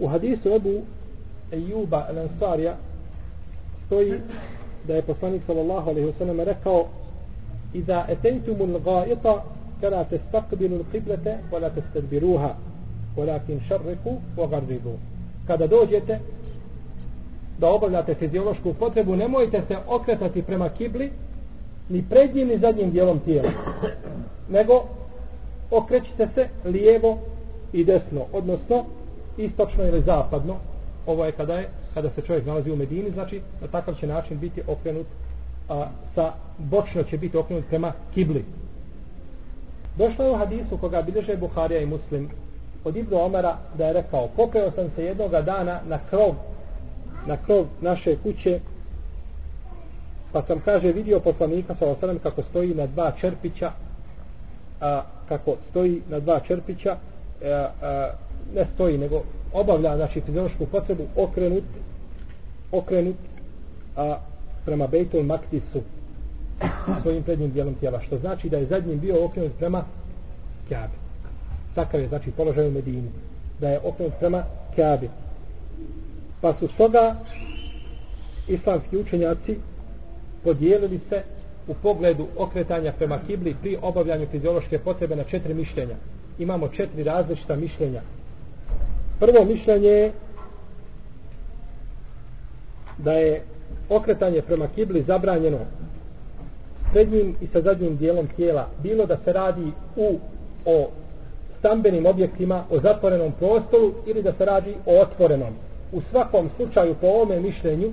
U hadisu Ebu Ejuba al-Ansarija stoji da je poslanik sallallahu alaihi wasallam rekao Iza etejtumul gajita kada te stakbilu qiblete wala te stadbiruha walakin šarriku wa garribu kada dođete da obavljate fiziološku potrebu nemojte se okretati prema kibli ni prednjim ni zadnjim dijelom tijela nego okrećite se lijevo i desno odnosno istočno ili zapadno ovo je kada je kada se čovjek nalazi u Medini znači na takav će način biti okrenut a, sa bočno će biti okrenut prema kibli. Došlo je u hadisu koga bilježe Buharija i Muslim. Od Ibnu Omara da je rekao popeo sam se jednoga dana na krov na krov naše kuće pa sam kaže vidio poslanika sa osanem kako stoji na dva čerpića a, kako stoji na dva čerpića a, a, ne stoji nego obavlja znači fiziološku potrebu okrenut okrenut a, prema Bejtul Maktisu svojim prednjim dijelom tijela što znači da je zadnjim bio okrenut prema Kjabi takav je znači položaj u Medini da je okrenut prema Kjabi pa su stoga islamski učenjaci podijelili se u pogledu okretanja prema kibli pri obavljanju fiziološke potrebe na četiri mišljenja. Imamo četiri različita mišljenja. Prvo mišljenje je da je okretanje prema kibli zabranjeno srednjim i sa zadnjim dijelom tijela. Bilo da se radi u o stambenim objektima, o zatvorenom prostoru ili da se radi o otvorenom. U svakom slučaju po ovome mišljenju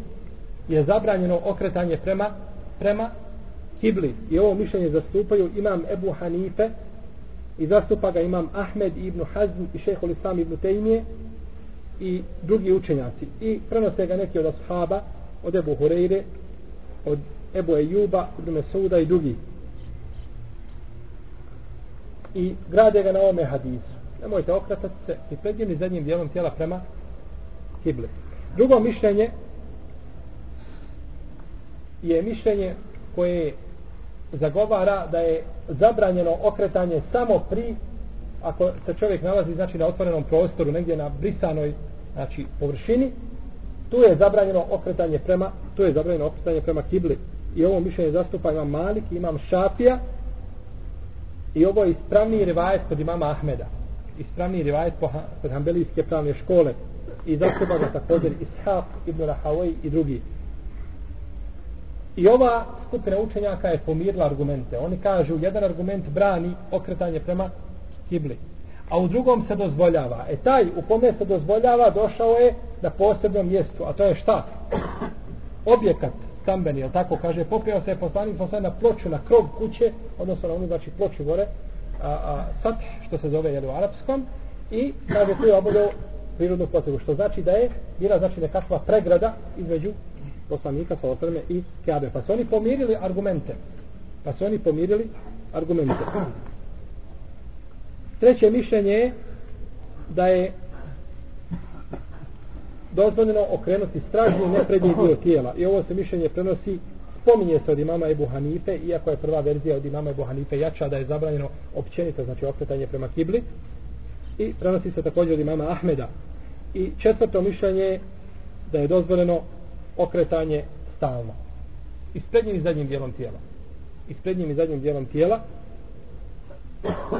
je zabranjeno okretanje prema prema kibli. I ovo mišljenje zastupaju imam Ebu Hanife i zastupa ga imam Ahmed ibn Hazm i šehol Islam ibn Tejmije i drugi učenjaci. I prenose ga neki od ashaba, od Ebu Hureyre, od Ebu Ejuba, ibn Mesuda i drugi. I grade ga na ovome hadisu. Nemojte okratati se i prednjim i zadnjim dijelom tijela prema kibli. Drugo mišljenje je mišljenje koje je zagovara da je zabranjeno okretanje samo pri ako se čovjek nalazi znači na otvorenom prostoru negdje na brisanoj znači površini tu je zabranjeno okretanje prema tu je zabranjeno okretanje prema kibli. I ovo mišljenje zastupa imam Malik imam Šafija i ovo je ispravni rivajet kod imama Ahmeda. Ispravni rivajet kod Hanbelijske pravne škole. I zastupa ga također Ishaq ibn Rahavoj i drugi. I ova skupina učenjaka je pomirila argumente. Oni kažu, jedan argument brani okretanje prema kibli. A u drugom se dozvoljava. E taj u kome se dozvoljava došao je na posebnom mjestu. A to je šta? Objekat stambeni, jel tako kaže, popio se poslanik poslanik na ploču, na krog kuće, odnosno na onu, znači ploču gore, a, a sat, što se zove jel, u arapskom, i kaže tu je obavljao prirodnu potrebu, što znači da je bila znači nekakva pregrada između poslanika sa osrme i Kabe. Pa su oni pomirili argumente. Pa su oni pomirili argumente. Treće mišljenje je da je dozvoljeno okrenuti stražnji neprednji dio tijela. I ovo se mišljenje prenosi spominje se od imama Ebu Hanife, iako je prva verzija od imama Ebu Hanife jača da je zabranjeno općenito, znači okretanje prema kibli. I prenosi se također od imama Ahmeda. I četvrto mišljenje je da je dozvoljeno okretanje stalno. I s prednjim i zadnjim dijelom tijela. I s prednjim i zadnjim dijelom tijela.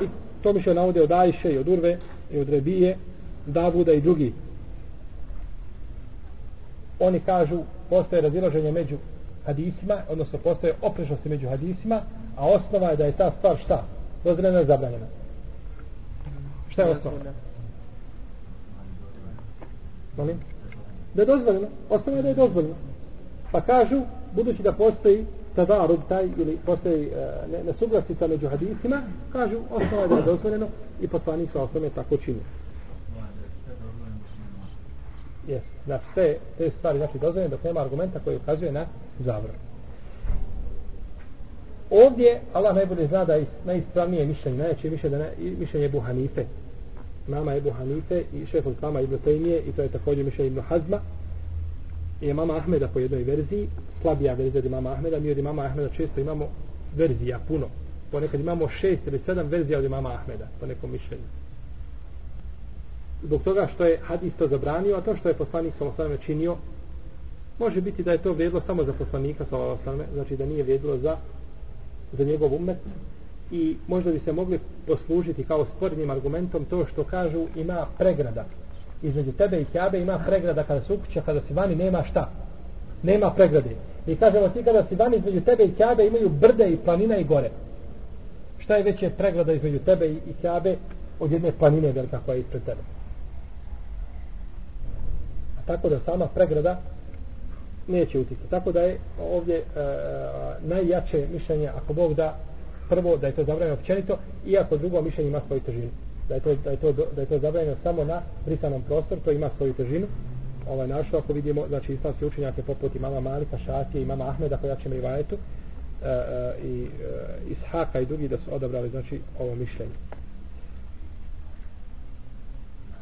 I to mi se navode od Ajše i od Urve i od Rebije, Davuda i drugi. Oni kažu, postoje razilaženje među hadisima, odnosno postoje oprešnosti među hadisima, a osnova je da je ta stvar šta? Dozvoljena i zabranjena. Šta je osnova? Molim? Da je dozvoljeno, osnovno da je dozvoljeno. Pa kažu, budući da postoji tadarub taj ili postoji uh, nesuglasica među hadisima, kažu osnovno da je dozvoljeno i poslanik sa osnovno tako čini. Jes, da sve te stvari znači dozvoljene dok nema argumenta koji ukazuje na zavrnu. Ovdje Allah najbolje zna da je najispravnije mišljenje, najjače mišljenje, da je mišljenje Buhanife, mama Ebu Hanife i šehol Kama Ibn Tejmije i to je također Miša Ibn Hazma. I je mama Ahmeda po jednoj verziji slabija verzija od mama Ahmeda. Mi od mama Ahmeda često imamo verzija puno. Ponekad imamo šest ili sedam verzija od mama Ahmeda po nekom mišljenju. Zbog toga što je hadis to zabranio, a to što je poslanik Salosaleme činio, može biti da je to vrijedilo samo za poslanika Salosaleme znači da nije vrijedilo za za njegov umet i možda bi se mogli poslužiti kao sporednim argumentom to što kažu ima pregrada. Između tebe i Kjabe ima pregrada kada se ukuća, kada si vani nema šta. Nema pregrade. I kažemo ti kada si vani između tebe i Kjabe imaju brde i planina i gore. Šta je veće pregrada između tebe i, i Kjabe od jedne planine velika koja je ispred tebe? A tako da sama pregrada neće utjecati. Tako da je ovdje e, e najjače mišljenje, ako Bog da, prvo da je to zabranjeno općenito, iako drugo mišljenje ima svoju težinu. Da je to, da je to, da je to zabranjeno samo na brisanom prostoru, to ima svoju težinu. Ovaj našo, ako vidimo, znači islamski učenjake poput imama Malika, Šatije, imama Ahmeda, koja će mi vajetu, e, e, i e, Ishaka i drugi da su odabrali, znači, ovo mišljenje.